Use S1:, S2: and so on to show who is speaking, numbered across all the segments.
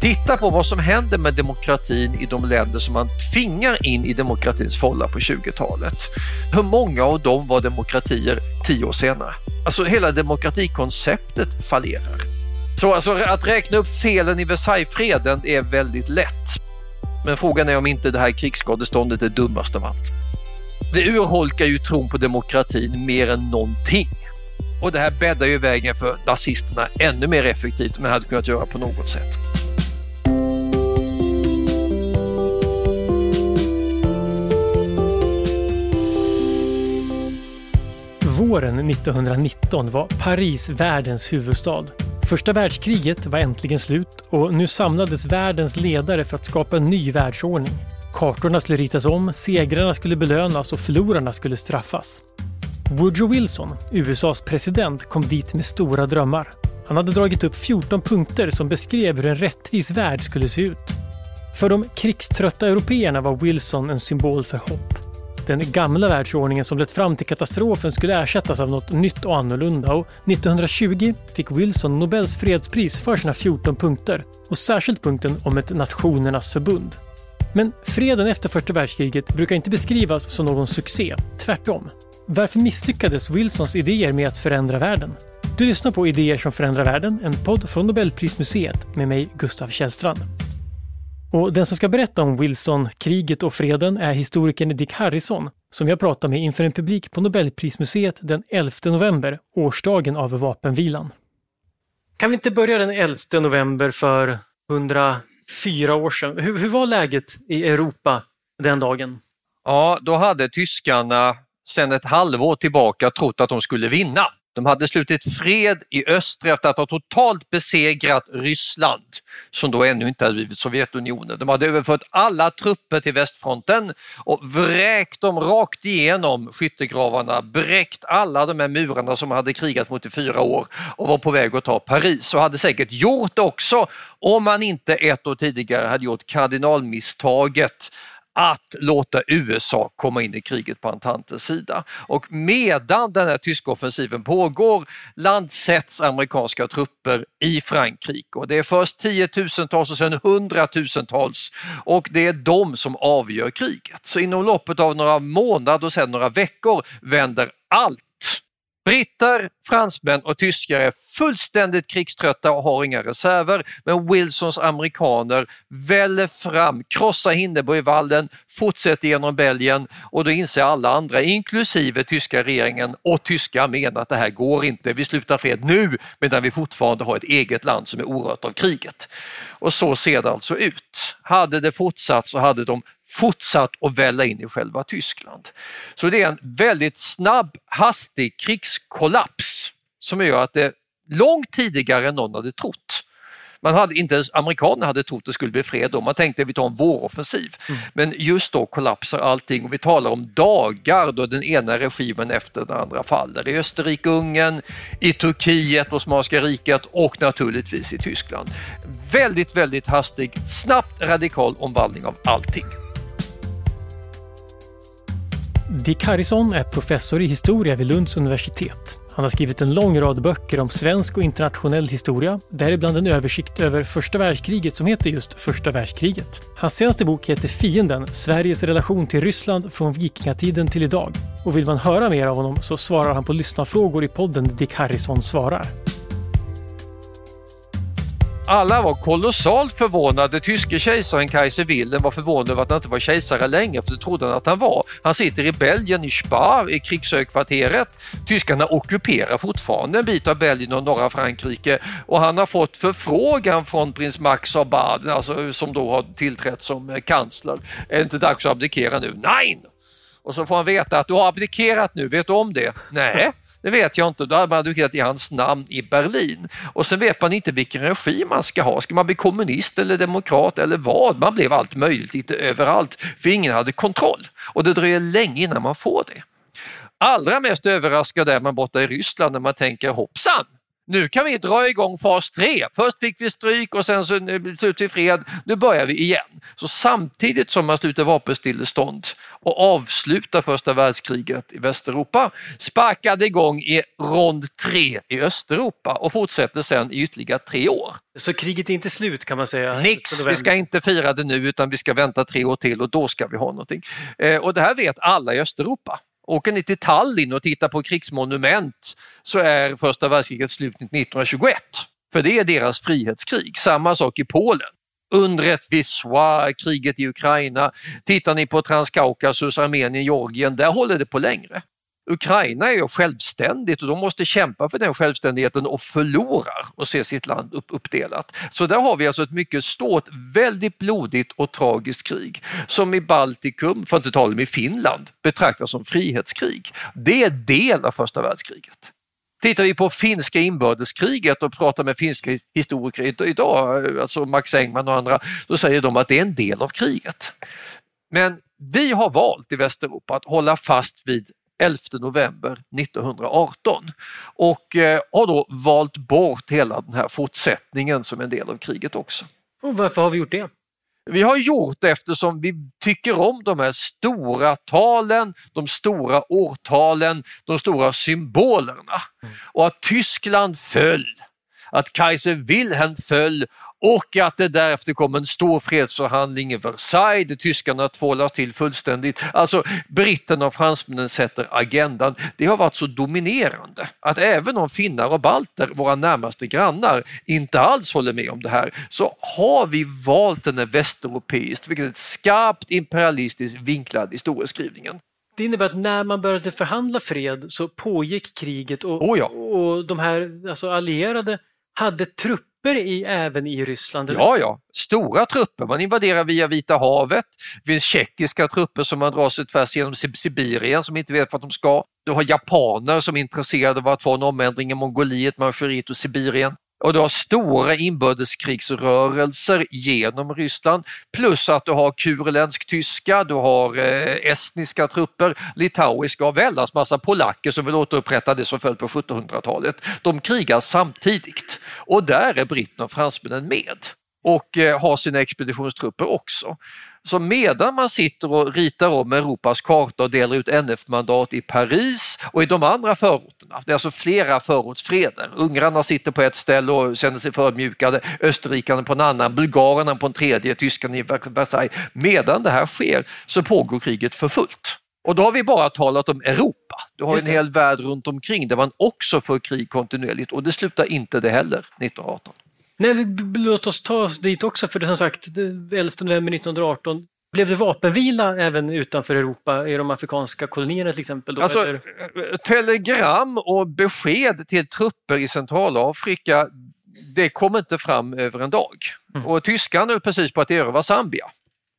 S1: Titta på vad som händer med demokratin i de länder som man tvingar in i demokratins fålla på 20-talet. Hur många av dem var demokratier tio år senare? Alltså hela demokratikonceptet fallerar. Så alltså, att räkna upp felen i Versaillesfreden är väldigt lätt. Men frågan är om inte det här krigsskadeståndet är dummast av allt. Det urholkar ju tron på demokratin mer än någonting. Och det här bäddar ju vägen för nazisterna ännu mer effektivt än man hade kunnat göra på något sätt.
S2: Våren 1919 var Paris världens huvudstad. Första världskriget var äntligen slut och nu samlades världens ledare för att skapa en ny världsordning. Kartorna skulle ritas om, segrarna skulle belönas och förlorarna skulle straffas. Woodrow Wilson, USAs president, kom dit med stora drömmar. Han hade dragit upp 14 punkter som beskrev hur en rättvis värld skulle se ut. För de krigströtta européerna var Wilson en symbol för hopp. Den gamla världsordningen som lett fram till katastrofen skulle ersättas av något nytt och annorlunda och 1920 fick Wilson Nobels fredspris för sina 14 punkter och särskilt punkten om ett nationernas förbund. Men freden efter första världskriget brukar inte beskrivas som någon succé, tvärtom. Varför misslyckades Wilsons idéer med att förändra världen? Du lyssnar på Idéer som förändrar världen, en podd från Nobelprismuseet med mig, Gustav Källstrand. Och den som ska berätta om Wilson, kriget och freden är historikern Dick Harrison som jag pratar med inför en publik på Nobelprismuseet den 11 november, årsdagen av vapenvilan. Kan vi inte börja den 11 november för 104 år sedan? Hur, hur var läget i Europa den dagen?
S1: Ja, då hade tyskarna sedan ett halvår tillbaka trott att de skulle vinna. De hade slutit fred i öster efter att ha totalt besegrat Ryssland, som då ännu inte hade blivit Sovjetunionen. De hade överfört alla trupper till västfronten och vräkt dem rakt igenom skyttegravarna, bräckt alla de här murarna som hade krigat mot i fyra år och var på väg att ta Paris och hade säkert gjort det också om man inte ett år tidigare hade gjort kardinalmisstaget att låta USA komma in i kriget på Antantens sida. Och medan den här tyska offensiven pågår landsätts amerikanska trupper i Frankrike och det är först tiotusentals och sen hundratusentals och det är de som avgör kriget. Så inom loppet av några månader och sen några veckor vänder allt Britter, fransmän och tyskar är fullständigt krigströtta och har inga reserver, men Wilsons amerikaner väller fram, krossar Hindenburgvallen, fortsätter genom Belgien och då inser alla andra, inklusive tyska regeringen och tyska armén att det här går inte, vi slutar fred nu medan vi fortfarande har ett eget land som är orört av kriget. Och så ser det alltså ut. Hade det fortsatt så hade de fortsatt att välla in i själva Tyskland. Så det är en väldigt snabb, hastig krigskollaps som gör att det långt tidigare än någon hade trott man hade, inte ens amerikanerna hade trott det skulle bli fred då, man tänkte att vi tar en våroffensiv. Mm. Men just då kollapsar allting och vi talar om dagar då den ena regimen efter den andra faller. I Österrike-Ungern, i Turkiet, Osmanska riket och naturligtvis i Tyskland. Väldigt, väldigt hastig, snabbt radikal omvandling av allting.
S2: Dick Harrison är professor i historia vid Lunds universitet. Han har skrivit en lång rad böcker om svensk och internationell historia, däribland en översikt över första världskriget som heter just Första världskriget. Hans senaste bok heter Fienden, Sveriges relation till Ryssland från vikingatiden till idag. Och vill man höra mer av honom så svarar han på lyssnarfrågor i podden Dick Harrison svarar
S1: alla var kolossalt förvånade. Tyske kejsaren Kaiser Wilhelm var förvånad över att han inte var kejsare längre för det trodde han att han var. Han sitter i Belgien, i Spar, i krigshögkvarteret. Tyskarna ockuperar fortfarande en bit av Belgien och norra Frankrike och han har fått förfrågan från prins Max av Baden, alltså, som då har tillträtt som eh, kansler. Är det inte dags att abdikera nu? Nej! Och så får han veta att du har abdikerat nu, vet du om det? Nej. Det vet jag inte. Då hade man advokerat i hans namn i Berlin. Och sen vet man inte vilken regim man ska ha. Ska man bli kommunist eller demokrat eller vad? Man blev allt möjligt lite överallt för ingen hade kontroll. Och det dröjer länge innan man får det. Allra mest överraskad är man borta i Ryssland när man tänker hoppsan, nu kan vi dra igång fas 3. Först fick vi stryk och sen så slut vi fred, nu börjar vi igen. Så samtidigt som man sluter vapenstillestånd och avslutar första världskriget i Västeuropa sparkade igång i rond 3 i Östeuropa och fortsätter sen i ytterligare tre år.
S2: Så kriget är inte slut kan man säga?
S1: Nix, vi ska inte fira det nu utan vi ska vänta tre år till och då ska vi ha någonting. Eh, och det här vet alla i Östeuropa. Åker ni till Tallinn och tittar på krigsmonument så är första världskriget slut 1921. För det är deras frihetskrig. Samma sak i Polen. Undret Wisła, kriget i Ukraina. Tittar ni på Transkaukasus, Armenien, Georgien, där håller det på längre. Ukraina är ju självständigt och de måste kämpa för den självständigheten och förlorar och ser sitt land upp, uppdelat. Så där har vi alltså ett mycket stort, väldigt blodigt och tragiskt krig som i Baltikum, för att inte tala om i Finland, betraktas som frihetskrig. Det är del av första världskriget. Tittar vi på finska inbördeskriget och pratar med finska historiker idag, alltså Max Engman och andra, då säger de att det är en del av kriget. Men vi har valt i Västeuropa att hålla fast vid 11 november 1918 och eh, har då valt bort hela den här fortsättningen som en del av kriget också.
S2: Och varför har vi gjort det?
S1: Vi har gjort det eftersom vi tycker om de här stora talen, de stora årtalen, de stora symbolerna. Mm. Och att Tyskland föll att Kaiser Wilhelm föll och att det därefter kom en stor fredsförhandling i Versailles där tyskarna tvålas till fullständigt. Alltså britterna och fransmännen sätter agendan. Det har varit så dominerande att även om finnar och balter, våra närmaste grannar, inte alls håller med om det här så har vi valt den västeuropeiskt, vilket är ett skarpt imperialistiskt vinklad historieskrivningen.
S2: Det innebär att när man började förhandla fred så pågick kriget och,
S1: oh ja.
S2: och de här alltså allierade hade trupper i, även i Ryssland?
S1: Eller? Ja, ja, stora trupper. Man invaderar via Vita havet. Det finns tjeckiska trupper som man drar sig tvärs genom Sibirien som inte vet vart de ska. Du har japaner som är intresserade av att få en omändring i Mongoliet, Manchuriet och Sibirien och du har stora inbördeskrigsrörelser genom Ryssland plus att du har kurländsk-tyska, du har eh, estniska trupper, litauiska och väldans massa polacker som vill återupprätta det som föll på 1700-talet. De krigar samtidigt och där är britterna och fransmännen med och eh, har sina expeditionstrupper också. Så medan man sitter och ritar om Europas karta och delar ut NF-mandat i Paris och i de andra förorterna, det är alltså flera förortsfreder. Ungrarna sitter på ett ställe och känner sig förmjukade, österrikarna på en annan, bulgarerna på en tredje, tyskarna i Versailles. Medan det här sker så pågår kriget för fullt. Och då har vi bara talat om Europa. Du har en hel värld runt omkring där man också för krig kontinuerligt och det slutar inte det heller 1918.
S2: Nej, låt oss ta oss dit också för det som sagt 11 november 1918 blev det vapenvila även utanför Europa i de afrikanska kolonierna till exempel? Då,
S1: alltså, telegram och besked till trupper i Centralafrika det kom inte fram över en dag. Mm. Och tyskarna höll precis på att erövra Zambia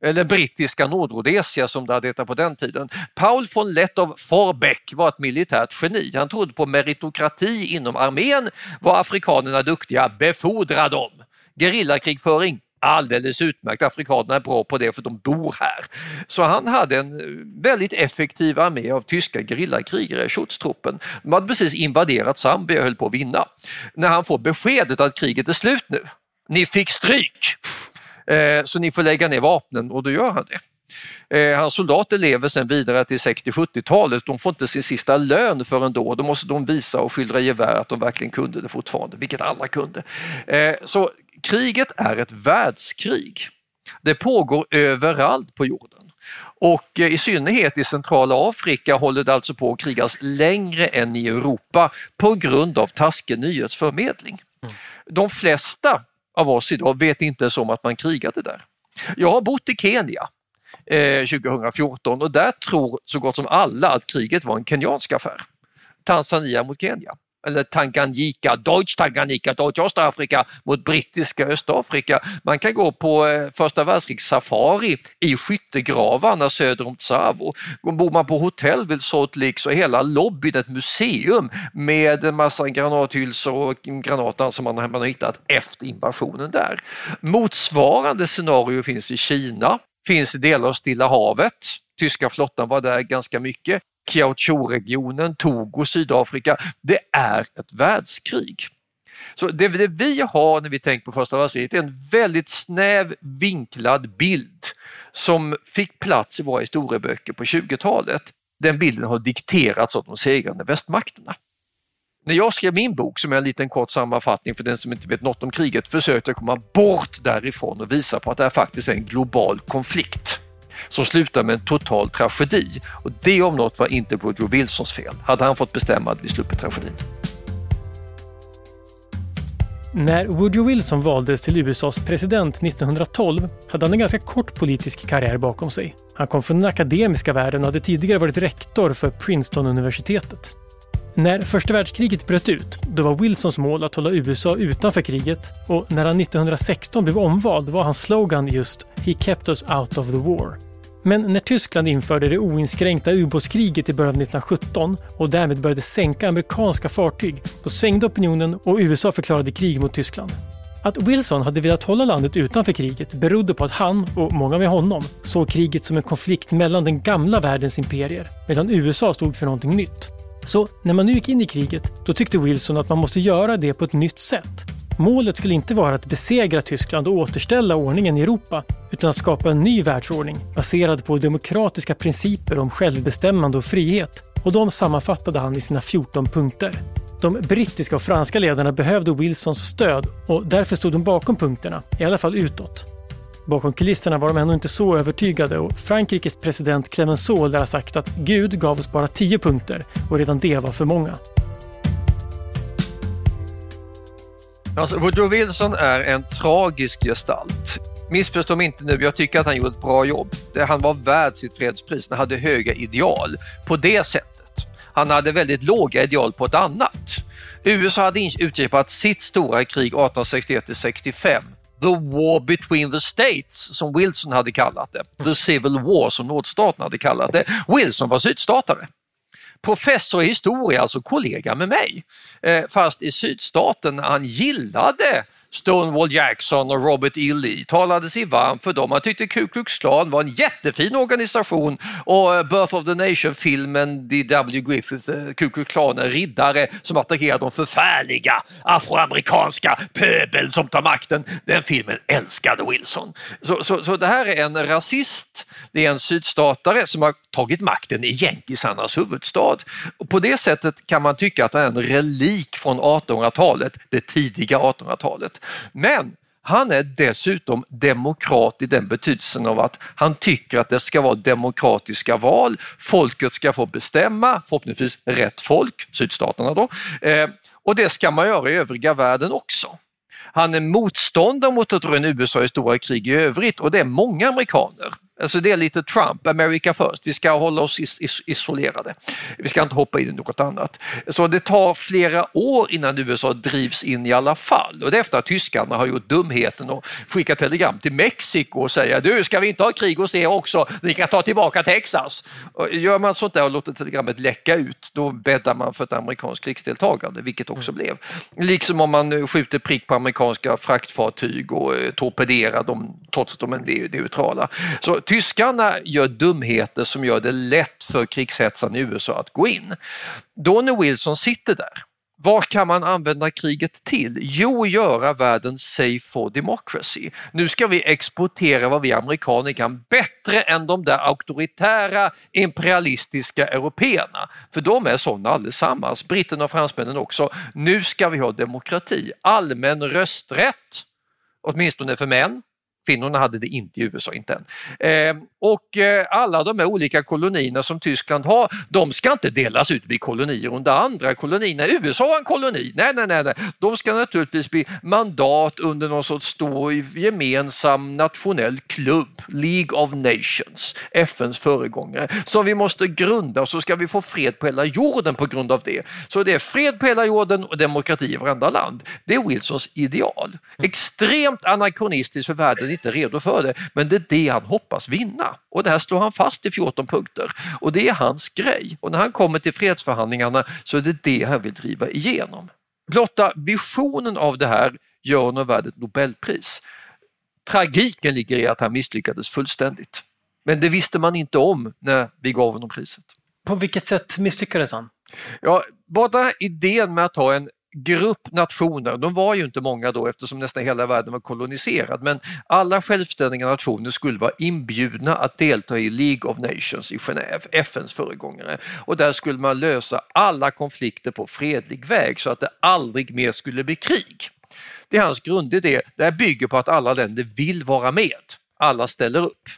S1: eller brittiska Nordrhodesia som det hade hetat på den tiden. Paul von Lettow Forbeck var ett militärt geni. Han trodde på meritokrati inom armén. Var afrikanerna duktiga, befordra dem. Gerillakrigföring, alldeles utmärkt. Afrikanerna är bra på det för de bor här. Så han hade en väldigt effektiv armé av tyska gerillakrigare, Schutztruppen. De hade precis invaderat Zambia och höll på att vinna. När han får beskedet att kriget är slut nu, ni fick stryk, Eh, så ni får lägga ner vapnen och då gör han det. Eh, hans soldater lever sedan vidare till 60-70-talet. De får inte sin sista lön förrän då. Då måste de visa och skildra gevär att de verkligen kunde det fortfarande, vilket alla kunde. Eh, så kriget är ett världskrig. Det pågår överallt på jorden. Och i synnerhet i centrala Afrika håller det alltså på att krigas längre än i Europa på grund av taskig nyhetsförmedling. Mm. De flesta av oss idag vet inte ens om att man krigade där. Jag har bott i Kenya eh, 2014 och där tror så gott som alla att kriget var en kenyansk affär. Tanzania mot Kenya eller Tanganyika, Deutsch Tanganyika, Deutsch Östafrika mot brittiska Östafrika. Man kan gå på eh, första världskrigssafari i skyttegravarna söder om Tsavo. Bor man på hotell vid Salt Lake så är hela lobbyn ett museum med en massa granathylsor och granater som man, man har hittat efter invasionen där. Motsvarande scenario finns i Kina, finns i delar av Stilla havet. Tyska flottan var där ganska mycket. Kiautschou-regionen, Togo, Sydafrika. Det är ett världskrig. Så det, det vi har när vi tänker på första världskriget är en väldigt snäv vinklad bild som fick plats i våra historieböcker på 20-talet. Den bilden har dikterats av de segrande västmakterna. När jag skrev min bok, som är en liten kort sammanfattning för den som inte vet något om kriget, försökte jag komma bort därifrån och visa på att det här faktiskt är en global konflikt som slutar med en total tragedi. Och det om något var inte Woodrow Wilsons fel. Hade han fått bestämma hade vi sluppit tragedin.
S2: När Woodrow Wilson valdes till USAs president 1912 hade han en ganska kort politisk karriär bakom sig. Han kom från den akademiska världen och hade tidigare varit rektor för Princeton-universitetet. När första världskriget bröt ut, då var Wilsons mål att hålla USA utanför kriget och när han 1916 blev omvald var hans slogan just “He kept us out of the war”. Men när Tyskland införde det oinskränkta ubåtskriget i början av 1917 och därmed började sänka amerikanska fartyg, då svängde opinionen och USA förklarade krig mot Tyskland. Att Wilson hade velat hålla landet utanför kriget berodde på att han, och många med honom, såg kriget som en konflikt mellan den gamla världens imperier, medan USA stod för någonting nytt. Så när man nu gick in i kriget, då tyckte Wilson att man måste göra det på ett nytt sätt. Målet skulle inte vara att besegra Tyskland och återställa ordningen i Europa, utan att skapa en ny världsordning baserad på demokratiska principer om självbestämmande och frihet. Och de sammanfattade han i sina 14 punkter. De brittiska och franska ledarna behövde Wilsons stöd och därför stod de bakom punkterna, i alla fall utåt. Bakom kulisserna var de ändå inte så övertygade och Frankrikes president Clemenceau lär ha sagt att Gud gav oss bara 10 punkter och redan det var för många.
S1: Alltså, Woodrow Wilson är en tragisk gestalt. Missförstå mig inte nu, jag tycker att han gjorde ett bra jobb. Han var värd sitt fredspris, han hade höga ideal på det sättet. Han hade väldigt låga ideal på ett annat. USA hade utkämpat sitt stora krig 1861 65 The War Between the States som Wilson hade kallat det. The Civil War som nordstaterna hade kallat det. Wilson var sydstatare professor i historia, alltså kollega med mig. Eh, fast i sydstaten han gillade Stonewall Jackson och Robert E. Lee talade sig varm för dem. Han tyckte Ku Klux Klan var en jättefin organisation och eh, Birth of the Nation-filmen, D.W. Griffith, eh, Ku Klux Klan är riddare som attackerar de förfärliga afroamerikanska pöbeln som tar makten. Den filmen älskade Wilson. Så, så, så det här är en rasist, det är en sydstatare som har tagit makten i jänkisarnas huvudstad. Och på det sättet kan man tycka att det är en relik från 1800-talet, det tidiga 1800-talet. Men han är dessutom demokrat i den betydelsen av att han tycker att det ska vara demokratiska val, folket ska få bestämma, förhoppningsvis rätt folk, sydstaterna då, eh, och det ska man göra i övriga världen också. Han är motståndare mot att dra in USA i stora krig i övrigt och det är många amerikaner. Alltså det är lite Trump, America first, vi ska hålla oss is is isolerade. Vi ska inte hoppa in i något annat. Så det tar flera år innan USA drivs in i alla fall och det är efter att tyskarna har gjort dumheten och skickat telegram till Mexiko och säger du ska vi inte ha krig hos er också, ni kan ta tillbaka Texas. Och gör man sånt där och låter telegrammet läcka ut då bäddar man för ett amerikanskt krigsdeltagande, vilket också mm. blev. Liksom om man skjuter prick på amerikanska fraktfartyg och eh, torpederar dem trots att de är neutrala. Så tyskarna gör dumheter som gör det lätt för krigshetsarna i USA att gå in. Då när Wilson sitter där, vad kan man använda kriget till? Jo, göra världen safe for democracy. Nu ska vi exportera vad vi amerikaner kan bättre än de där auktoritära imperialistiska européerna. För de är sådana allesammans, britterna och fransmännen också. Nu ska vi ha demokrati, allmän rösträtt, åtminstone för män, Kvinnorna hade det inte i USA, inte än. Eh, och eh, alla de här olika kolonierna som Tyskland har, de ska inte delas ut bli kolonier under andra kolonierna. USA har en koloni, nej, nej, nej, nej. De ska naturligtvis bli mandat under någon sorts stor gemensam nationell klubb, League of Nations, FNs föregångare, som vi måste grunda och så ska vi få fred på hela jorden på grund av det. Så det är fred på hela jorden och demokrati i varenda land. Det är Wilsons ideal. Extremt anakronistiskt för världen inte redo för det, men det är det han hoppas vinna. Och det här slår han fast i 14 punkter och det är hans grej. Och när han kommer till fredsförhandlingarna så är det det han vill driva igenom. Blotta visionen av det här gör honom värd ett Nobelpris. Tragiken ligger i att han misslyckades fullständigt. Men det visste man inte om när vi gav honom priset.
S2: På vilket sätt misslyckades han?
S1: Ja, bara idén med att ha en grupp nationer, de var ju inte många då eftersom nästan hela världen var koloniserad, men alla självständiga nationer skulle vara inbjudna att delta i League of Nations i Genève, FNs föregångare. Och där skulle man lösa alla konflikter på fredlig väg så att det aldrig mer skulle bli krig. Det är hans grundidé. Det här bygger på att alla länder vill vara med. Alla ställer upp,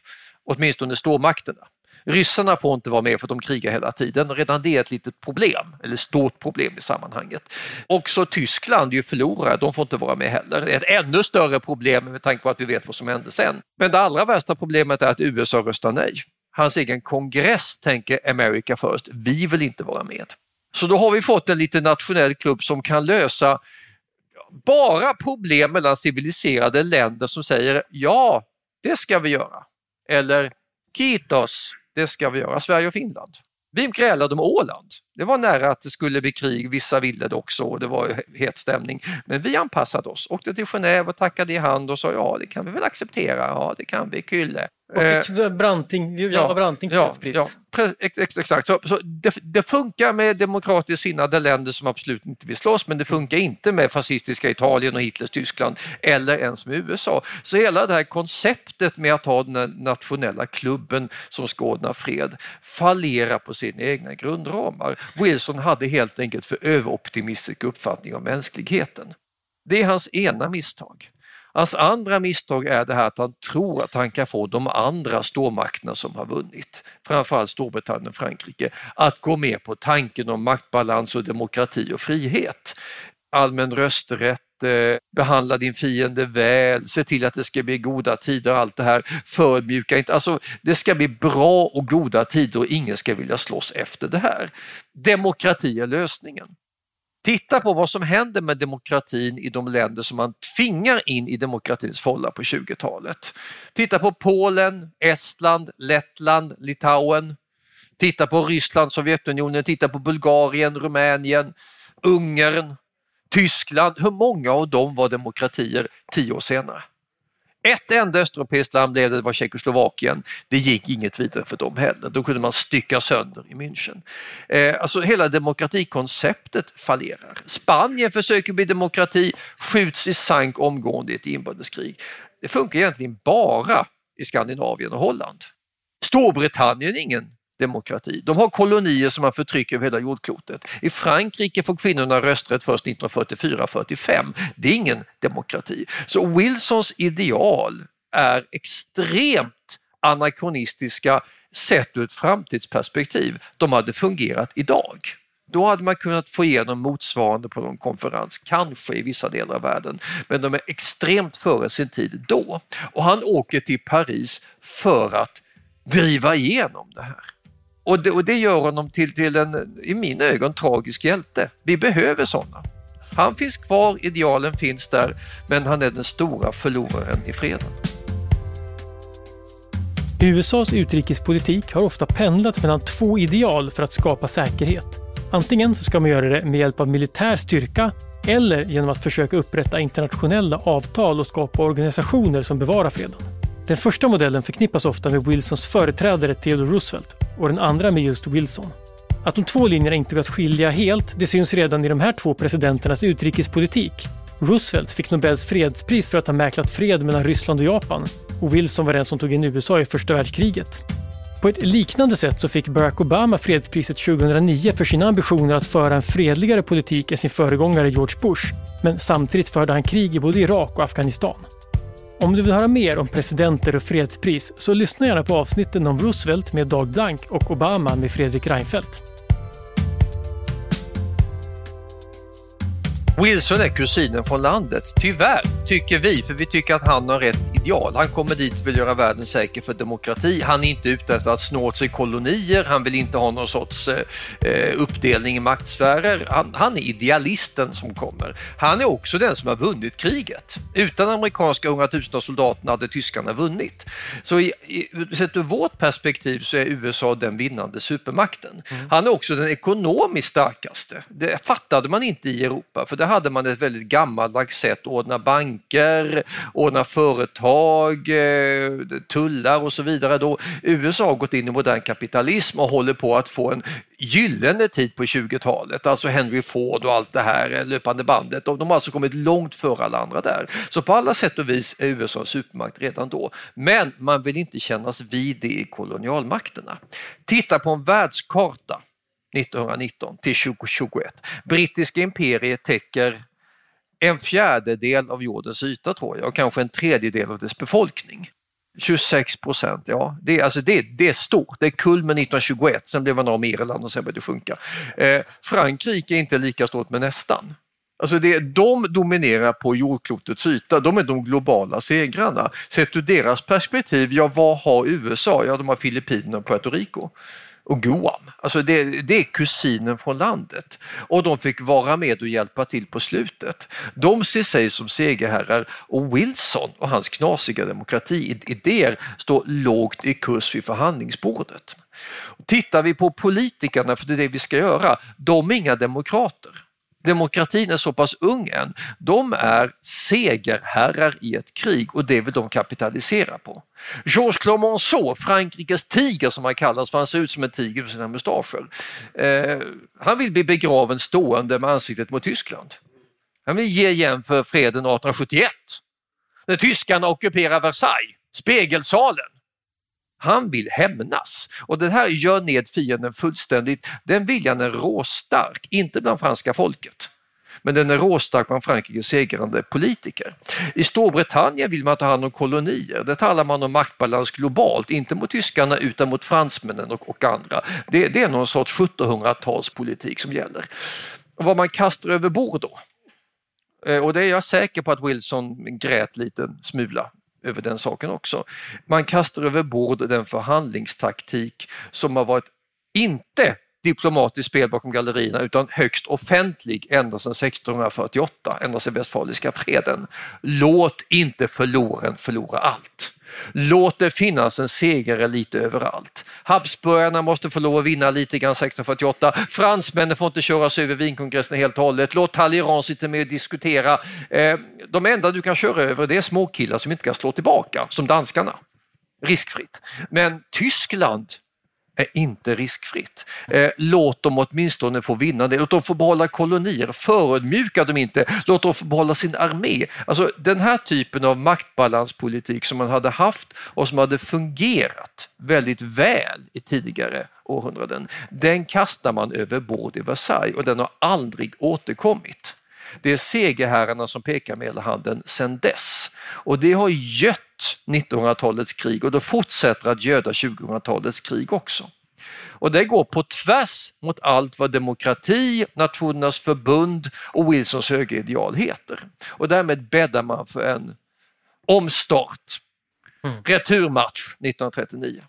S1: åtminstone stormakterna. Ryssarna får inte vara med för de krigar hela tiden. Redan det är ett litet problem, eller stort problem i sammanhanget. Också Tyskland är ju förlorare, de får inte vara med heller. Det är ett ännu större problem med tanke på att vi vet vad som hände sen. Men det allra värsta problemet är att USA röstar nej. Hans egen kongress tänker America first, vi vill inte vara med. Så då har vi fått en liten nationell klubb som kan lösa bara problem mellan civiliserade länder som säger ja, det ska vi göra. Eller Kitos, det ska vi göra, Sverige och Finland. Vi grälade om Åland. Det var nära att det skulle bli krig, vissa ville det också och det var het stämning. Men vi anpassade oss, åkte till Genève och tackade i hand och sa ja det kan vi väl acceptera, ja det kan vi, Kylle.
S2: Och eh, Branting, ja, ja, Branting
S1: ja, ja, exakt. Så, så det, det, funkar med demokratiskt sinnade länder som absolut inte vill slåss men det funkar inte med fascistiska Italien och Hitlers Tyskland eller ens med USA. Så hela det här konceptet med att ha den nationella klubben som skådar fred fallerar på sina egna grundramar. Wilson hade helt enkelt för överoptimistisk uppfattning om mänskligheten. Det är hans ena misstag. Hans andra misstag är det här att han tror att han kan få de andra stormakterna som har vunnit, framförallt Storbritannien och Frankrike, att gå med på tanken om maktbalans och demokrati och frihet. Allmän rösträtt, eh, behandla din fiende väl, se till att det ska bli goda tider och allt det här. Förmjuka inte, alltså det ska bli bra och goda tider och ingen ska vilja slåss efter det här. Demokrati är lösningen. Titta på vad som händer med demokratin i de länder som man tvingar in i demokratins fålla på 20-talet. Titta på Polen, Estland, Lettland, Litauen. Titta på Ryssland, Sovjetunionen, titta på Bulgarien, Rumänien, Ungern, Tyskland. Hur många av dem var demokratier tio år senare? Ett enda östeuropeiskt land blev det, det var Tjeckoslovakien. Det gick inget vidare för dem heller. Då kunde man stycka sönder i München. Eh, alltså hela demokratikonceptet fallerar. Spanien försöker bli demokrati, skjuts i sank omgående i ett inbördeskrig. Det funkar egentligen bara i Skandinavien och Holland. Storbritannien är ingen demokrati. De har kolonier som man förtrycker över hela jordklotet. I Frankrike får kvinnorna rösträtt först 1944-45. Det är ingen demokrati. Så Wilsons ideal är extremt anakronistiska sett ur ett framtidsperspektiv. De hade fungerat idag. Då hade man kunnat få igenom motsvarande på någon konferens, kanske i vissa delar av världen. Men de är extremt före sin tid då. Och han åker till Paris för att driva igenom det här. Och det, och det gör honom till, till en, i mina ögon, tragisk hjälte. Vi behöver sådana. Han finns kvar, idealen finns där, men han är den stora förloraren i freden.
S2: USAs utrikespolitik har ofta pendlat mellan två ideal för att skapa säkerhet. Antingen så ska man göra det med hjälp av militär styrka eller genom att försöka upprätta internationella avtal och skapa organisationer som bevarar freden. Den första modellen förknippas ofta med Wilsons företrädare Theodore Roosevelt och den andra med just Wilson. Att de två linjerna inte går att skilja helt, det syns redan i de här två presidenternas utrikespolitik. Roosevelt fick Nobels fredspris för att ha mäklat fred mellan Ryssland och Japan och Wilson var den som tog in USA i första världskriget. På ett liknande sätt så fick Barack Obama fredspriset 2009 för sina ambitioner att föra en fredligare politik än sin föregångare George Bush. Men samtidigt förde han krig i både Irak och Afghanistan. Om du vill höra mer om presidenter och fredspris så lyssna gärna på avsnitten om Roosevelt med Dag Blank och Obama med Fredrik Reinfeldt.
S1: Wilson är kusinen från landet, tyvärr, tycker vi, för vi tycker att han har rätt ideal. Han kommer dit och vill göra världen säker för demokrati. Han är inte ute efter att snå åt sig kolonier, han vill inte ha någon sorts eh, eh, uppdelning i maktsfärer. Han, han, är idealisten som kommer. Han är också den som har vunnit kriget. Utan amerikanska hundratusentals soldaterna hade tyskarna vunnit. Så i, i, sett ur vårt perspektiv så är USA den vinnande supermakten. Mm. Han är också den ekonomiskt starkaste. Det fattade man inte i Europa. För där hade man ett väldigt gammaldags sätt att ordna banker, ordna företag, eh, tullar och så vidare. Då USA har gått in i modern kapitalism och håller på att få en gyllene tid på 20-talet, alltså Henry Ford och allt det här eh, löpande bandet. De har alltså kommit långt före alla andra där. Så på alla sätt och vis är USA en supermakt redan då. Men man vill inte kännas vid det i kolonialmakterna. Titta på en världskarta 1919 till 2021. Brittiska imperiet täcker en fjärdedel av jordens yta tror jag och kanske en tredjedel av dess befolkning. 26 procent, ja det, alltså det, det är stort. Det är kulmen 1921, sen blev man av med Irland och sen började det sjunka. Eh, Frankrike är inte lika stort men nästan. Alltså det, de dominerar på jordklotets yta, de är de globala segrarna. Sett ur deras perspektiv, ja vad har USA? Ja de har Filippinerna och Puerto Rico och Guam. Alltså det, det, är kusinen från landet och de fick vara med och hjälpa till på slutet. De ser sig som segerherrar och Wilson och hans knasiga demokratiidéer står lågt i kurs vid förhandlingsbordet. Tittar vi på politikerna, för det är det vi ska göra, de är inga demokrater demokratin är så pass ung än, de är segerherrar i ett krig och det vill de kapitalisera på. Georges Clemenceau, Frankrikes tiger som han kallas för han ser ut som en tiger med sina mustascher. Eh, han vill bli begraven stående med ansiktet mot Tyskland. Han vill ge igen för freden 1871. När tyskarna ockuperar Versailles, spegelsalen. Han vill hämnas och det här gör ned fienden fullständigt. Den viljan är råstark, inte bland franska folket men den är råstark bland Frankrikes segrande politiker. I Storbritannien vill man ta hand om kolonier. Där talar man om maktbalans globalt, inte mot tyskarna utan mot fransmännen och, och andra. Det, det är någon sorts 1700-talspolitik som gäller. Vad man kastar över bord då, eh, och det är jag säker på att Wilson grät lite smula över den saken också. Man kastar över bord den förhandlingstaktik som har varit inte diplomatiskt spel bakom gallerierna utan högst offentlig ända sedan 1648, ända sedan Westfaliska freden. Låt inte förloraren förlora allt. Låt det finnas en segrare lite överallt. Habsburgarna måste få lov att vinna lite grann 1648. Fransmännen får inte köras över Wienkongressen helt och hållet. Låt Talleyrand sitta med och diskutera. Eh, de enda du kan köra över det är småkillar som inte kan slå tillbaka, som danskarna. Riskfritt. Men Tyskland är inte riskfritt. Eh, låt dem åtminstone få vinna det, låt dem få behålla kolonier, förödmjuka dem inte, låt dem få behålla sin armé. Alltså den här typen av maktbalanspolitik som man hade haft och som hade fungerat väldigt väl i tidigare århundraden, den kastar man över bord i Versailles och den har aldrig återkommit. Det är segerherrarna som pekar med hela handen sedan dess och det har gött 1900-talets krig och det fortsätter att göda 2000-talets krig också. Och det går på tvärs mot allt vad demokrati, Nationernas förbund och Wilsons högerideal heter. Och därmed bäddar man för en omstart, mm. returmatch 1939.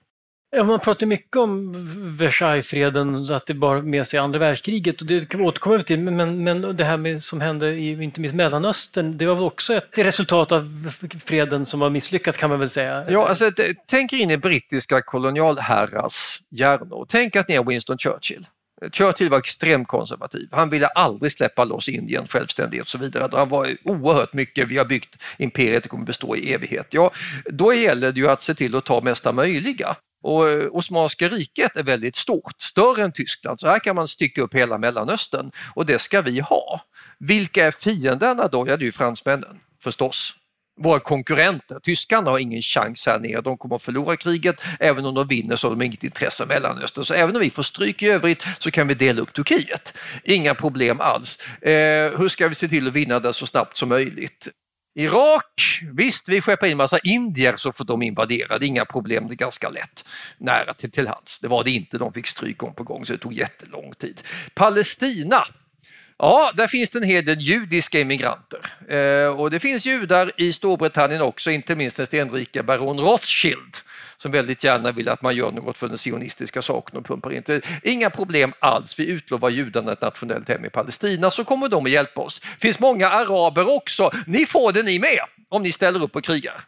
S2: Ja, man pratar mycket om Versaillesfreden, att det bar med sig andra världskriget och det återkommer vi till, men, men det här med, som hände i inte minst Mellanöstern, det var väl också ett resultat av freden som var misslyckat kan man väl säga?
S1: Ja, alltså, tänk in i brittiska kolonialherrars hjärnor. Tänk att ni är Winston Churchill. Churchill var extremt konservativ. Han ville aldrig släppa loss Indien, självständighet och så vidare. Han var oerhört mycket, vi har byggt imperiet, det kommer bestå i evighet. Ja, då gäller det ju att se till att ta mesta möjliga. Och eh, Osmanska riket är väldigt stort, större än Tyskland, så här kan man stycka upp hela Mellanöstern och det ska vi ha. Vilka är fienderna då? Ja, det är ju fransmännen förstås. Våra konkurrenter, tyskarna har ingen chans här nere, de kommer att förlora kriget, även om de vinner så har de inget intresse av Mellanöstern. Så även om vi får stryk i övrigt så kan vi dela upp Turkiet. Inga problem alls. Eh, hur ska vi se till att vinna det så snabbt som möjligt? Irak, visst vi skeppar in massa indier så får de invadera, det är inga problem, det är ganska lätt. Nära till, till hands, det var det inte, de fick stryk gång på gång så det tog jättelång tid. Palestina, Ja, där finns det en hel del judiska immigranter eh, och det finns judar i Storbritannien också, inte minst den stenrika baron Rothschild som väldigt gärna vill att man gör något för den sionistiska saken och pumpar in. Inga problem alls, vi utlovar judarna ett nationellt hem i Palestina så kommer de att hjälpa oss. Det finns många araber också, ni får det ni med om ni ställer upp och krigar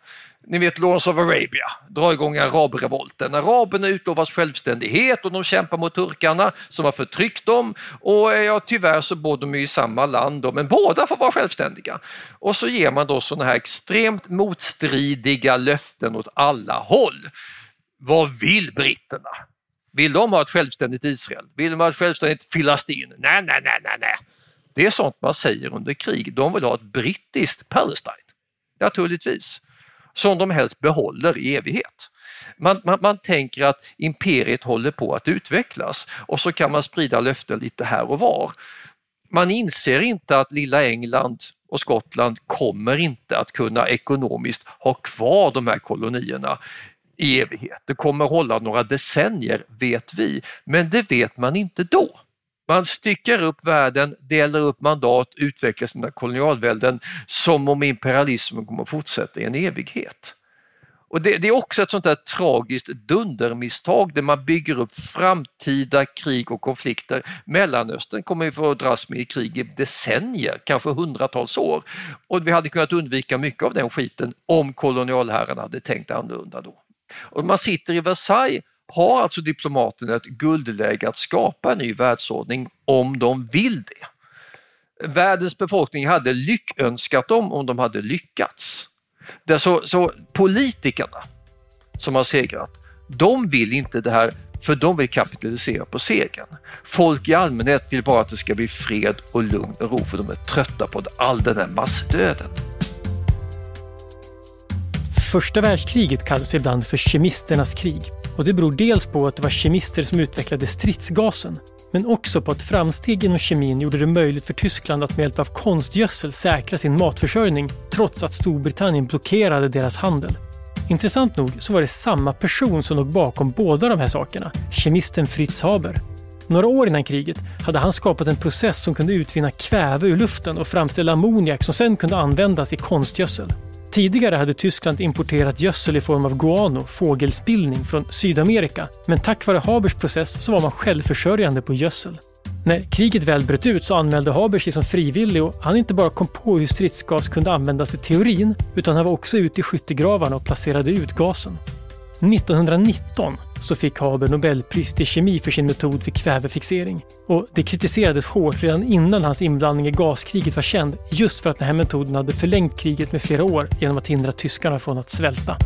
S1: ni vet Lawrence of Arabia, drar igång arabrevolten. Araberna utlovas självständighet och de kämpar mot turkarna som har förtryckt dem och eh, ja, tyvärr så bor de i samma land då, men båda får vara självständiga. Och så ger man då sådana här extremt motstridiga löften åt alla håll. Vad vill britterna? Vill de ha ett självständigt Israel? Vill de ha ett självständigt Filastin? Nej, nej, nej, nej, nej. Det är sånt man säger under krig. De vill ha ett brittiskt Palestine. Naturligtvis som de helst behåller i evighet. Man, man, man, tänker att imperiet håller på att utvecklas och så kan man sprida löften lite här och var. Man inser inte att lilla England och Skottland kommer inte att kunna ekonomiskt ha kvar de här kolonierna i evighet. Det kommer hålla några decennier vet vi, men det vet man inte då. Man styckar upp världen, delar upp mandat, utvecklar sina kolonialvälden som om imperialismen kommer att fortsätta i en evighet. Och det, det, är också ett sånt där tragiskt dundermisstag där man bygger upp framtida krig och konflikter. Mellanöstern kommer vi få dras med i krig i decennier, kanske hundratals år. Och vi hade kunnat undvika mycket av den skiten om kolonialherrarna hade tänkt annorlunda då. Och man sitter i Versailles har alltså diplomaterna ett guldläge att skapa en ny världsordning om de vill det. Världens befolkning hade lyckönskat dem om de hade lyckats. Det så, så politikerna som har segrat, de vill inte det här för de vill kapitalisera på segern. Folk i allmänhet vill bara att det ska bli fred och lugn och ro för de är trötta på all den här massdöden.
S2: Första världskriget kallas ibland för kemisternas krig och det beror dels på att det var kemister som utvecklade stridsgasen men också på att framsteg inom kemin gjorde det möjligt för Tyskland att med hjälp av konstgödsel säkra sin matförsörjning trots att Storbritannien blockerade deras handel. Intressant nog så var det samma person som låg bakom båda de här sakerna, kemisten Fritz Haber. Några år innan kriget hade han skapat en process som kunde utvinna kväve ur luften och framställa ammoniak som sen kunde användas i konstgödsel. Tidigare hade Tyskland importerat gödsel i form av guano, fågelspillning, från Sydamerika. Men tack vare Habers process så var man självförsörjande på gödsel. När kriget väl bröt ut så anmälde Haber sig som frivillig och han inte bara kom på hur stridsgas kunde användas i teorin utan han var också ute i skyttegravarna och placerade ut gasen. 1919 så fick Haber Nobelpriset i kemi för sin metod för kvävefixering. Och det kritiserades hårt redan innan hans inblandning i gaskriget var känd just för att den här metoden hade förlängt kriget med flera år genom att hindra tyskarna från att svälta.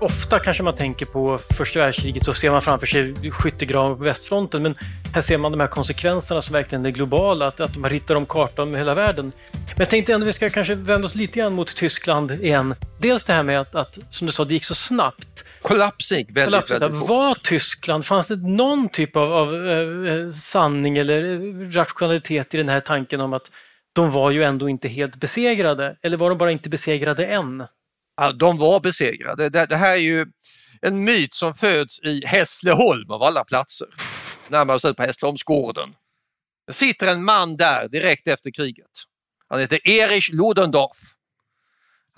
S2: Ofta kanske man tänker på första världskriget så ser man framför sig skyttegravar på västfronten men här ser man de här konsekvenserna som verkligen är globala, att, att man ritar om kartan med hela världen. Men jag tänkte ändå att vi ska kanske vända oss lite grann mot Tyskland igen. Dels det här med att, att som du sa, det gick så snabbt.
S1: Kollaps gick väldigt, Kollapset, väldigt
S2: fort. Var Tyskland, fanns det någon typ av, av eh, sanning eller rationalitet i den här tanken om att de var ju ändå inte helt besegrade? Eller var de bara inte besegrade än?
S1: Ja, de var besegrade. Det, det här är ju en myt som föds i Hässleholm av alla platser närmare bestämt på Hässleholmsgården. Det sitter en man där direkt efter kriget. Han heter Erich Ludendorff.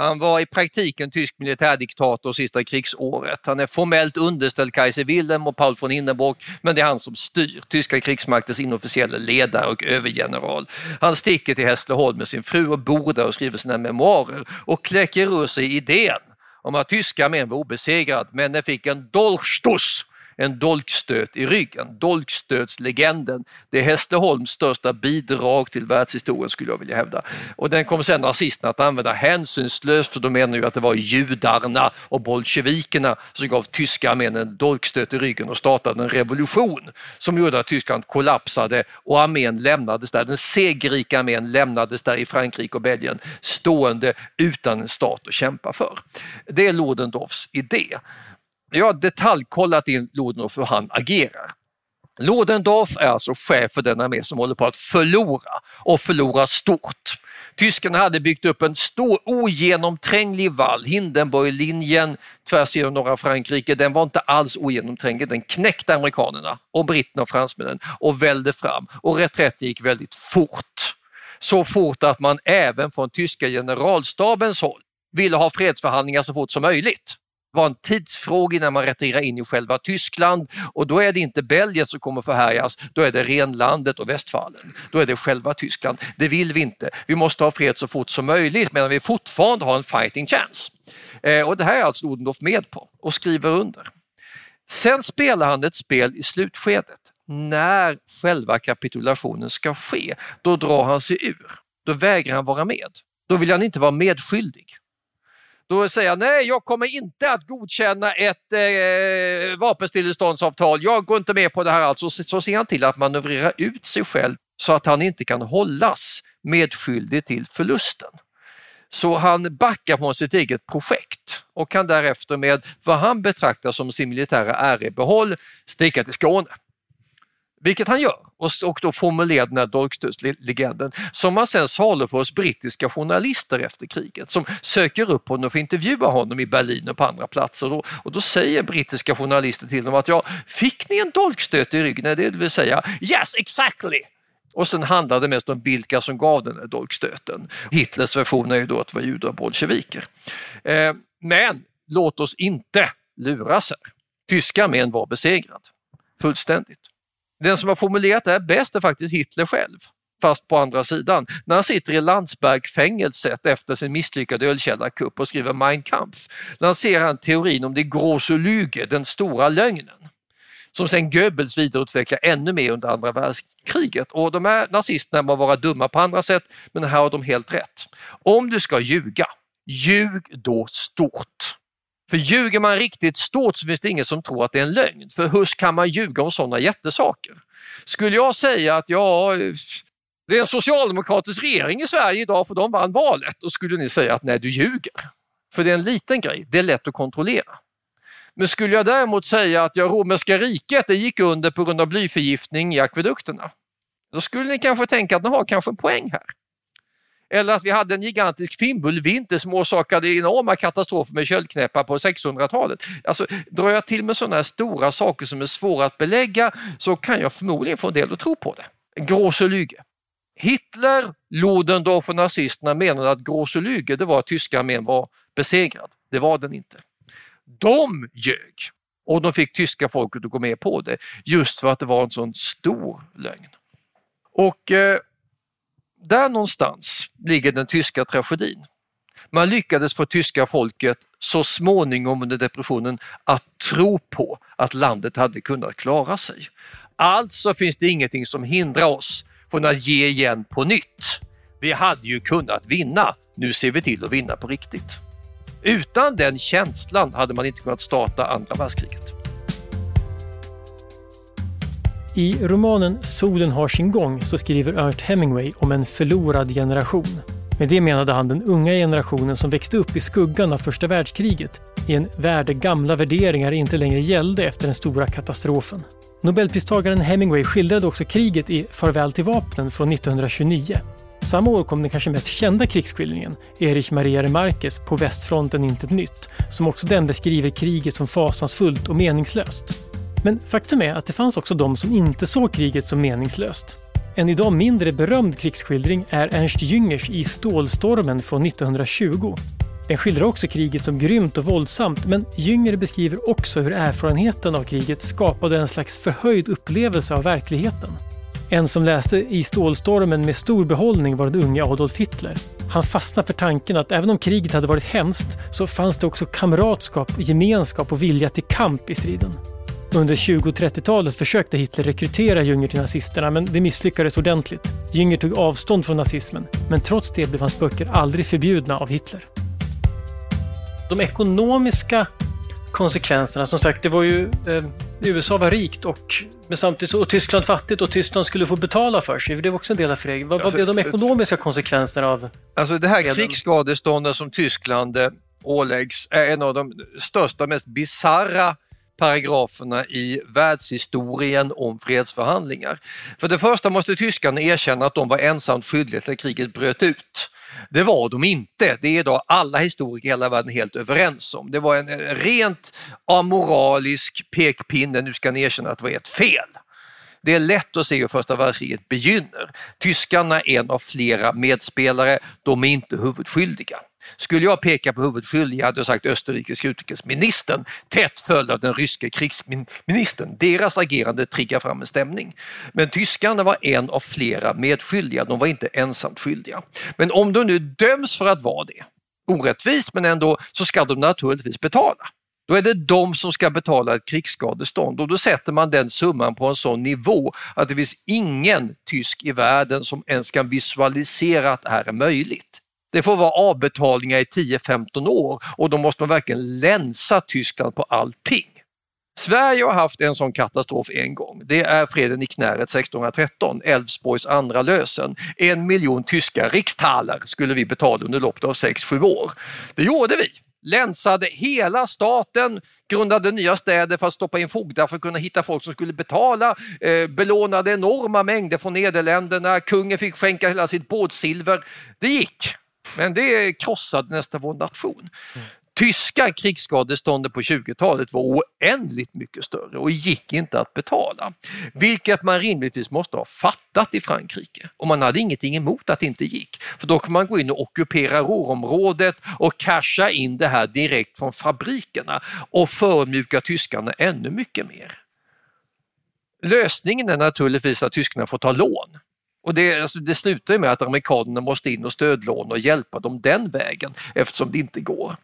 S1: Han var i praktiken tysk militärdiktator sista krigsåret. Han är formellt underställd Kaiser Wilhelm och Paul von Hindenburg, men det är han som styr. Tyska krigsmaktens inofficiella ledare och övergeneral. Han sticker till Hässleholm med sin fru och bor där och skriver sina memoarer och kläcker ur sig idén om att tyska armén var obesegrad, men den fick en dolchstoss en dolkstöt i ryggen. Dolkstötslegenden, det är Hässleholms största bidrag till världshistorien skulle jag vilja hävda. Och den kommer sen nazisterna att använda hänsynslöst för de menar ju att det var judarna och bolsjevikerna som gav tyska armén en dolkstöt i ryggen och startade en revolution som gjorde att Tyskland kollapsade och armén lämnades där. Den segerrika armén lämnades där i Frankrike och Belgien stående utan en stat att kämpa för. Det är Ludendorffs idé. Jag har detaljkollat in Ludendorff hur han agerar. Ludendorff är alltså chef för den armé som håller på att förlora och förlora stort. Tyskarna hade byggt upp en stor ogenomtränglig vall, Hindenburglinjen tvärs genom norra Frankrike. Den var inte alls ogenomtränglig, den knäckte amerikanerna och britterna och fransmännen och välde fram och reträtten gick väldigt fort. Så fort att man även från tyska generalstabens håll ville ha fredsförhandlingar så fort som möjligt var en tidsfråga innan man retirerar in i själva Tyskland och då är det inte Belgien som kommer förhärjas, då är det Renlandet och Västfalen. Då är det själva Tyskland. Det vill vi inte. Vi måste ha fred så fort som möjligt medan vi fortfarande har en fighting chance. Eh, och det här är alltså Odendorf med på och skriver under. Sen spelar han ett spel i slutskedet när själva kapitulationen ska ske. Då drar han sig ur. Då vägrar han vara med. Då vill han inte vara medskyldig. Då säger han nej, jag kommer inte att godkänna ett eh, vapenstilleståndsavtal. Jag går inte med på det här. Alltså, så ser han till att manövrera ut sig själv så att han inte kan hållas medskyldig till förlusten. Så han backar från sitt eget projekt och kan därefter med vad han betraktar som sin militära ärebehåll sticka till Skåne. Vilket han gör och, och då formulerar den här dolkstötslegenden som man sen saluför hos brittiska journalister efter kriget som söker upp honom och får intervjua honom i Berlin och på andra platser. Och, och då säger brittiska journalister till dem att ja, fick ni en dolkstöt i ryggen? Det vill säga yes exactly! Och sen handlar det mest om vilka som gav den här dolkstöten. Hitlers version är ju då att det var judar och bolsjeviker. Eh, men låt oss inte luras här. Tyska armén var besegrad, fullständigt. Den som har formulerat det här bäst är faktiskt Hitler själv fast på andra sidan. När han sitter i Landsbergfängelset efter sin misslyckade ölkällarkupp och skriver Mein Kampf lanserar han teorin om det große Lüge, den stora lögnen som sen Goebbels vidareutvecklar ännu mer under andra världskriget. Och de här nazisterna må vara dumma på andra sätt, men här har de helt rätt. Om du ska ljuga, ljug då stort. För ljuger man riktigt stort så finns det ingen som tror att det är en lögn. För hur kan man ljuga om sådana jättesaker? Skulle jag säga att ja, det är en socialdemokratisk regering i Sverige idag för de vann valet, då skulle ni säga att nej, du ljuger. För det är en liten grej, det är lätt att kontrollera. Men skulle jag däremot säga att ja, romerska riket det gick under på grund av blyförgiftning i akvedukterna, då skulle ni kanske tänka att ni har kanske en poäng här. Eller att vi hade en gigantisk fimbulvinter som orsakade enorma katastrofer med köldknäppar på 600-talet. Alltså, drar jag till med sådana här stora saker som är svåra att belägga så kan jag förmodligen få en del att tro på det. Große Lüge. Hitler, Ludendorff och nazisterna menade att Große Lüge det var att tyska armén var besegrad. Det var den inte. De ljög och de fick tyska folket att gå med på det just för att det var en sån stor lögn. Och eh, där någonstans ligger den tyska tragedin. Man lyckades få tyska folket så småningom under depressionen att tro på att landet hade kunnat klara sig. Alltså finns det ingenting som hindrar oss från att ge igen på nytt. Vi hade ju kunnat vinna, nu ser vi till att vinna på riktigt. Utan den känslan hade man inte kunnat starta andra världskriget.
S2: I romanen Solen har sin gång så skriver Ernst Hemingway om en förlorad generation. Med det menade han den unga generationen som växte upp i skuggan av första världskriget i en värld där gamla värderingar inte längre gällde efter den stora katastrofen. Nobelpristagaren Hemingway skildrade också kriget i Farväl till vapnen från 1929 samma år kom den kanske mest kända krigsskildringen, Erich Maria Remarques På västfronten intet nytt, som också den beskriver kriget som fasansfullt och meningslöst. Men faktum är att det fanns också de som inte såg kriget som meningslöst. En idag mindre berömd krigsskildring är Ernst Jüngers I stålstormen från 1920. Den skildrar också kriget som grymt och våldsamt men Jünger beskriver också hur erfarenheten av kriget skapade en slags förhöjd upplevelse av verkligheten. En som läste i stålstormen med stor behållning var den unge Adolf Hitler. Han fastnade för tanken att även om kriget hade varit hemskt så fanns det också kamratskap, gemenskap och vilja till kamp i striden. Under 20 och 30-talet försökte Hitler rekrytera Jünger till nazisterna men det misslyckades ordentligt. Jünger tog avstånd från nazismen men trots det blev hans böcker aldrig förbjudna av Hitler. De ekonomiska konsekvenserna. Som sagt, det var ju eh, USA var rikt och men samtidigt och Tyskland fattigt och Tyskland skulle få betala för sig. Det var också en del av freden. Vad, alltså, vad blev de ekonomiska konsekvenserna av
S1: Alltså det här krigsskadeståndet som Tyskland eh, åläggs är en av de största, mest bizarra paragraferna i världshistorien om fredsförhandlingar. För det första måste tyskarna erkänna att de var ensamt skyldiga till att kriget bröt ut. Det var de inte. Det är idag alla historiker i hela världen helt överens om. Det var en rent amoralisk pekpinne, nu ska ni erkänna att det var ert fel. Det är lätt att se hur första världskriget begynner. Tyskarna är en av flera medspelare, de är inte huvudskyldiga. Skulle jag peka på huvudskyldiga hade jag sagt österrikiska utrikesministern tätt följd av den ryske krigsministern. Deras agerande triggar fram en stämning. Men tyskarna var en av flera medskyldiga, de var inte ensamt skyldiga. Men om de nu döms för att vara det, orättvist men ändå, så ska de naturligtvis betala. Då är det de som ska betala ett krigsskadestånd och då sätter man den summan på en sån nivå att det finns ingen tysk i världen som ens kan visualisera att det här är möjligt. Det får vara avbetalningar i 10-15 år och då måste man verkligen länsa Tyskland på allting. Sverige har haft en sån katastrof en gång. Det är freden i Knäret 1613, Älvsborgs andra lösen. En miljon tyska rikstaler skulle vi betala under loppet av 6-7 år. Det gjorde vi länsade hela staten, grundade nya städer för att stoppa in fogdar för att kunna hitta folk som skulle betala, eh, belånade enorma mängder från Nederländerna, kungen fick skänka hela sitt båtsilver. Det gick, men det krossade nästan vår nation. Mm tyska krigsskadeståndet på 20-talet var oändligt mycket större och gick inte att betala. Vilket man rimligtvis måste ha fattat i Frankrike. Och man hade ingenting emot att det inte gick. För då kan man gå in och ockupera Ruhrområdet och casha in det här direkt från fabrikerna och förmjuka tyskarna ännu mycket mer. Lösningen är naturligtvis att tyskarna får ta lån. Och det, alltså, det slutar med att amerikanerna måste in och stödlåna och hjälpa dem den vägen eftersom det inte går.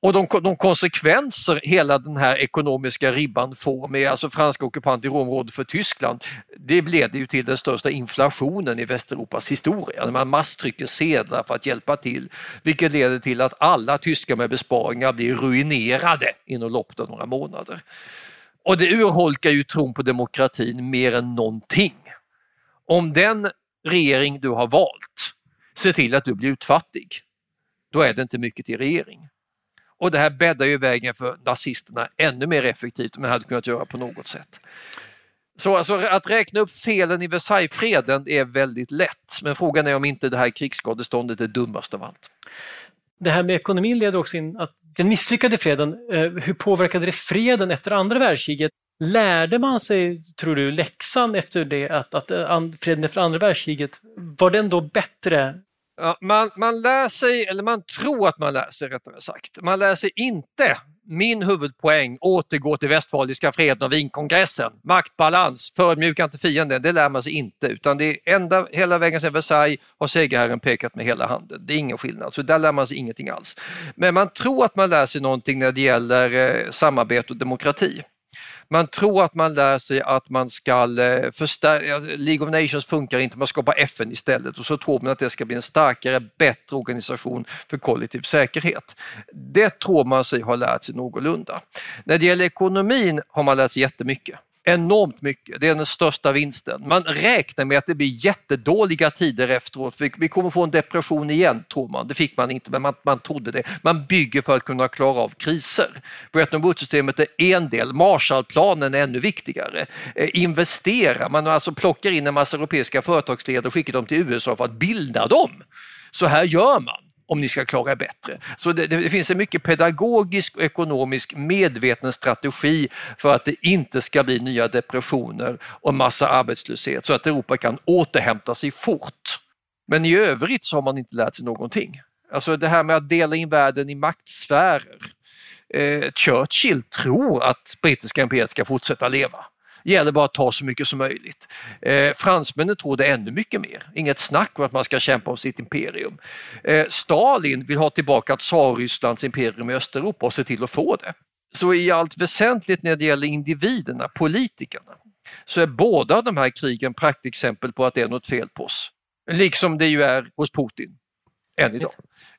S1: Och de, de, konsekvenser hela den här ekonomiska ribban får med alltså franska ockupanter i området för Tyskland, det leder ju till den största inflationen i Västeuropas historia. Man masstrycker sedlar för att hjälpa till, vilket leder till att alla tyskar med besparingar blir ruinerade inom loppet av några månader. Och det urholkar ju tron på demokratin mer än någonting. Om den regering du har valt ser till att du blir utfattig, då är det inte mycket till regering. Och det här bäddar ju vägen för nazisterna ännu mer effektivt än man hade kunnat göra på något sätt. Så alltså, att räkna upp felen i Versaillesfreden är väldigt lätt, men frågan är om inte det här krigsskadeståndet är dummast av allt.
S2: Det här med ekonomin leder också in att den misslyckade freden, eh, hur påverkade det freden efter andra världskriget? Lärde man sig, tror du, läxan efter det att, att eh, freden efter andra världskriget, var den då bättre
S1: Ja, man, man lär sig, eller man tror att man lär sig rättare sagt. Man lär sig inte min huvudpoäng, återgå till västfaliska freden och Wienkongressen. Maktbalans, förödmjuka inte fienden, det lär man sig inte. Utan det är enda, hela vägen sedan Versailles har segerherren pekat med hela handen. Det är ingen skillnad, så där lär man sig ingenting alls. Men man tror att man lär sig någonting när det gäller eh, samarbete och demokrati. Man tror att man lär sig att man ska eh, förstärka, League of Nations funkar inte, man skapar FN istället och så tror man att det ska bli en starkare, bättre organisation för kollektiv säkerhet. Det tror man sig ha lärt sig någorlunda. När det gäller ekonomin har man lärt sig jättemycket enormt mycket. Det är den största vinsten. Man räknar med att det blir jättedåliga tider efteråt. Vi kommer få en depression igen, tror man. Det fick man inte, men man, man trodde det. Man bygger för att kunna klara av kriser. Bretton Woods-systemet är en del, Marshallplanen är ännu viktigare. Eh, Investera, man alltså plockar in en massa europeiska företagsledare och skickar dem till USA för att bilda dem. Så här gör man om ni ska klara er bättre. Så det, det, finns en mycket pedagogisk och ekonomisk medveten strategi för att det inte ska bli nya depressioner och massa arbetslöshet så att Europa kan återhämta sig fort. Men i övrigt så har man inte lärt sig någonting. Alltså det här med att dela in världen i maktsfärer. Eh, Churchill tror att brittiska imperiet ska fortsätta leva. Gäller bara att ta så mycket som möjligt. Eh, fransmännen tror det ännu mycket mer. Inget snack om att man ska kämpa om sitt imperium. Eh, Stalin vill ha tillbaka Tsarrysslands imperium i Östeuropa och se till att få det. Så i allt väsentligt när det gäller individerna, politikerna, så är båda de här krigen praktexempel på att det är något fel på oss. Liksom det ju är hos Putin än idag.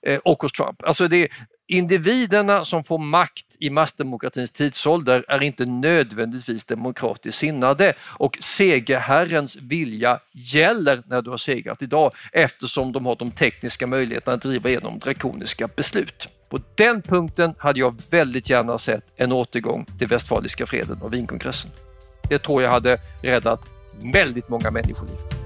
S1: Eh, och hos Trump. Alltså det, Individerna som får makt i massdemokratins tidsålder är inte nödvändigtvis demokratiskt sinnade och segerherrens vilja gäller när du har segrat idag eftersom de har de tekniska möjligheterna att driva igenom drakoniska beslut. På den punkten hade jag väldigt gärna sett en återgång till Västfaliska freden och Wienkongressen. Det tror jag hade räddat väldigt många människoliv.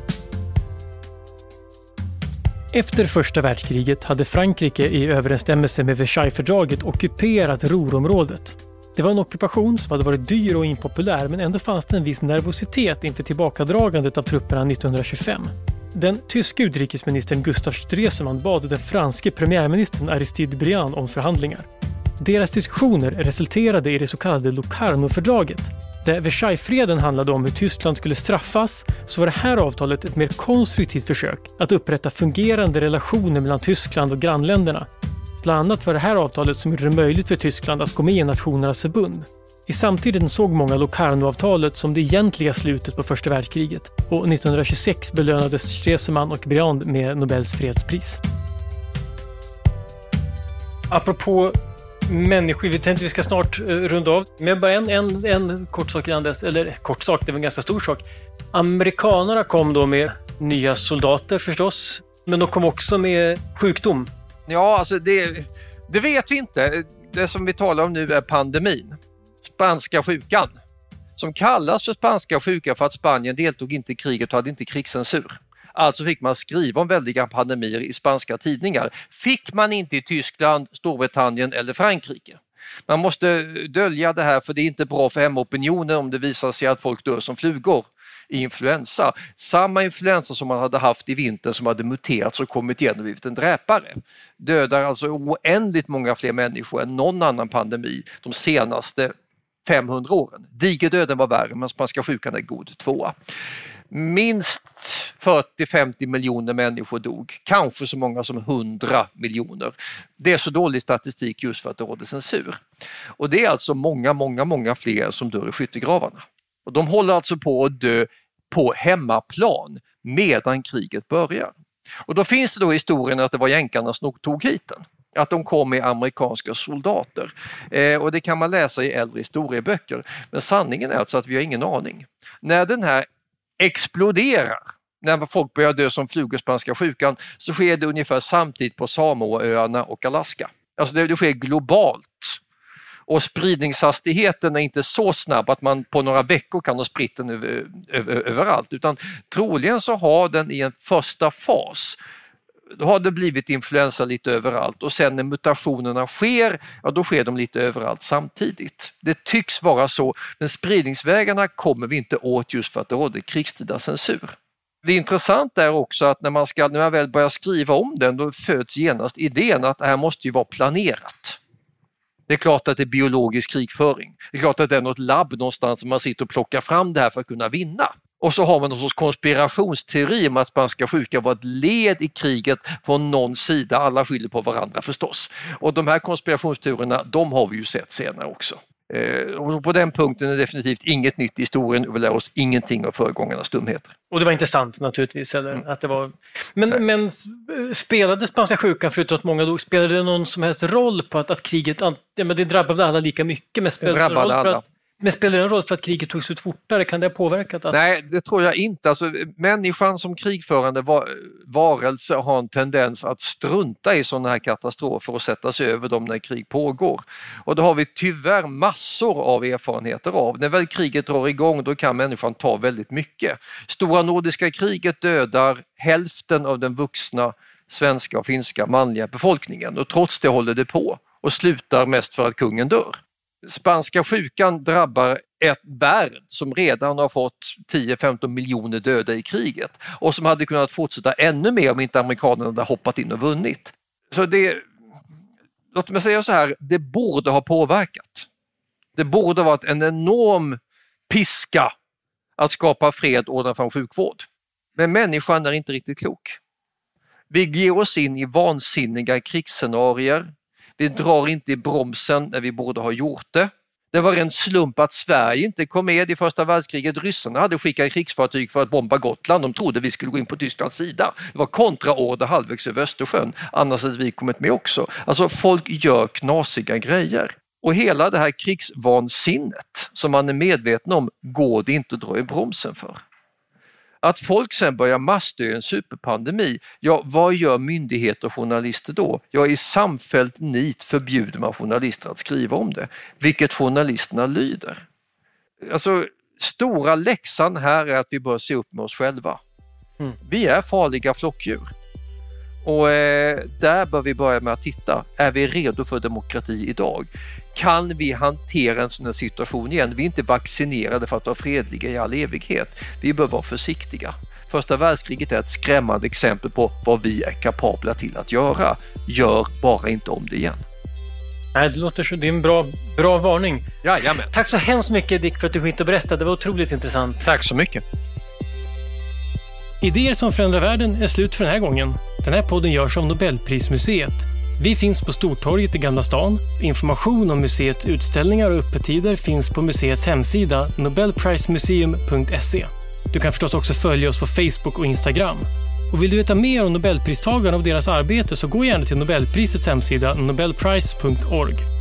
S2: Efter första världskriget hade Frankrike i överensstämmelse med Versaillesfördraget ockuperat Ruhrområdet. Det var en ockupation som hade varit dyr och impopulär men ändå fanns det en viss nervositet inför tillbakadragandet av trupperna 1925. Den tyske utrikesministern Gustav Stresemann bad den franske premiärministern Aristide Briand om förhandlingar. Deras diskussioner resulterade i det så kallade Locarno-fördraget. Där Versaillesfreden handlade om hur Tyskland skulle straffas så var det här avtalet ett mer konstruktivt försök att upprätta fungerande relationer mellan Tyskland och grannländerna. Bland annat var det här avtalet som gjorde det möjligt för Tyskland att gå med i Nationernas förbund. I samtiden såg många Locarno-avtalet som det egentliga slutet på första världskriget och 1926 belönades Stresemann och Briand med Nobels fredspris. Apropå människor, vi tänkte vi ska snart eh, runda av. Men bara en, en, en kort sak innan dess, eller kort sak, det var en ganska stor sak. Amerikanerna kom då med nya soldater förstås, men de kom också med sjukdom.
S1: Ja, alltså det, det vet vi inte. Det som vi talar om nu är pandemin spanska sjukan som kallas för spanska sjukan för att Spanien deltog inte i kriget och hade inte krigscensur. Alltså fick man skriva om väldiga pandemier i spanska tidningar. Fick man inte i Tyskland, Storbritannien eller Frankrike. Man måste dölja det här för det är inte bra för hemopinionen om det visar sig att folk dör som flugor i influensa. Samma influensa som man hade haft i vintern som hade muterats och kommit igen och blivit en dräpare. Dödar alltså oändligt många fler människor än någon annan pandemi de senaste 500 åren. Digerdöden var värre men spanska sjukan är god tvåa. Minst 40-50 miljoner människor dog, kanske så många som 100 miljoner. Det är så dålig statistik just för att det råder censur. Och det är alltså många, många, många fler som dör i skyttegravarna. Och de håller alltså på att dö på hemmaplan medan kriget börjar. Och då finns det då historien att det var jänkarna som tog hit den att de kom med amerikanska soldater. Eh, och det kan man läsa i äldre historieböcker. Men sanningen är alltså att vi har ingen aning. När den här exploderar, när folk börjar dö som flugor spanska sjukan, så sker det ungefär samtidigt på Samoaöarna och Alaska. Alltså det, det sker globalt. Och spridningshastigheten är inte så snabb att man på några veckor kan ha spritt den över, över, överallt utan troligen så har den i en första fas då har det blivit influensa lite överallt och sen när mutationerna sker, ja då sker de lite överallt samtidigt. Det tycks vara så, men spridningsvägarna kommer vi inte åt just för att det råder krigstida censur. Det intressanta är också att när man, ska, när man väl börjar skriva om den då föds genast idén att det här måste ju vara planerat. Det är klart att det är biologisk krigföring. Det är klart att det är något labb någonstans som man sitter och plockar fram det här för att kunna vinna. Och så har man någon sorts konspirationsteori om att spanska sjukan var ett led i kriget från någon sida. Alla skyller på varandra förstås. Och de här konspirationsteorierna, de har vi ju sett senare också. Eh, och på den punkten är det definitivt inget nytt i historien och vi lär oss ingenting av föregångarnas dumheter.
S2: Och det var inte sant naturligtvis? Eller? Mm. Att det var... men, men spelade spanska sjukan, förutom att många dog, spelade det någon som helst roll på att, att kriget, ja, men det drabbade alla lika mycket, men spelade det roll för alla. att men spelar det en roll för att kriget tog slut fortare? Kan det ha påverkat? Att...
S1: Nej, det tror jag inte. Alltså, människan som krigförande var, varelse har en tendens att strunta i sådana här katastrofer och sätta sig över dem när krig pågår. Och det har vi tyvärr massor av erfarenheter av. När väl kriget drar igång då kan människan ta väldigt mycket. Stora nordiska kriget dödar hälften av den vuxna svenska och finska manliga befolkningen och trots det håller det på och slutar mest för att kungen dör spanska sjukan drabbar ett värld som redan har fått 10-15 miljoner döda i kriget och som hade kunnat fortsätta ännu mer om inte amerikanerna hade hoppat in och vunnit. Så det, låt mig säga så här, det borde ha påverkat. Det borde ha varit en enorm piska att skapa fred och ordna fram sjukvård. Men människan är inte riktigt klok. Vi ger oss in i vansinniga krigsscenarier vi drar inte i bromsen när vi borde ha gjort det. Det var en slump att Sverige inte kom med i första världskriget. Ryssarna hade skickat krigsfartyg för att bomba Gotland. De trodde vi skulle gå in på Tysklands sida. Det var kontraorder halvvägs över Östersjön. Annars hade vi kommit med också. Alltså folk gör knasiga grejer. Och hela det här krigsvansinnet som man är medveten om går det inte att dra i bromsen för. Att folk sen börjar massdö i en superpandemi, ja vad gör myndigheter och journalister då? Ja i samfällt nit förbjuder man journalister att skriva om det, vilket journalisterna lyder. Alltså stora läxan här är att vi bör se upp med oss själva. Mm. Vi är farliga flockdjur. Och eh, där bör vi börja med att titta, är vi redo för demokrati idag? Kan vi hantera en sån här situation igen? Vi är inte vaccinerade för att vara fredliga i all evighet. Vi bör vara försiktiga. Första världskriget är ett skrämmande exempel på vad vi är kapabla till att göra. Gör bara inte om det igen.
S2: Nej, det låter så. Det är en bra, bra varning.
S1: Jajamän.
S2: Tack så hemskt mycket Dick för att du kom hit och berättade. Det var otroligt intressant.
S1: Tack så mycket.
S2: Idéer som förändrar världen är slut för den här gången. Den här podden görs av Nobelprismuseet. Vi finns på Stortorget i Gamla stan. Information om museets utställningar och öppettider finns på museets hemsida nobelprismuseum.se. Du kan förstås också följa oss på Facebook och Instagram. Och vill du veta mer om Nobelpristagarna och deras arbete så gå gärna till Nobelprisets hemsida nobelprice.org.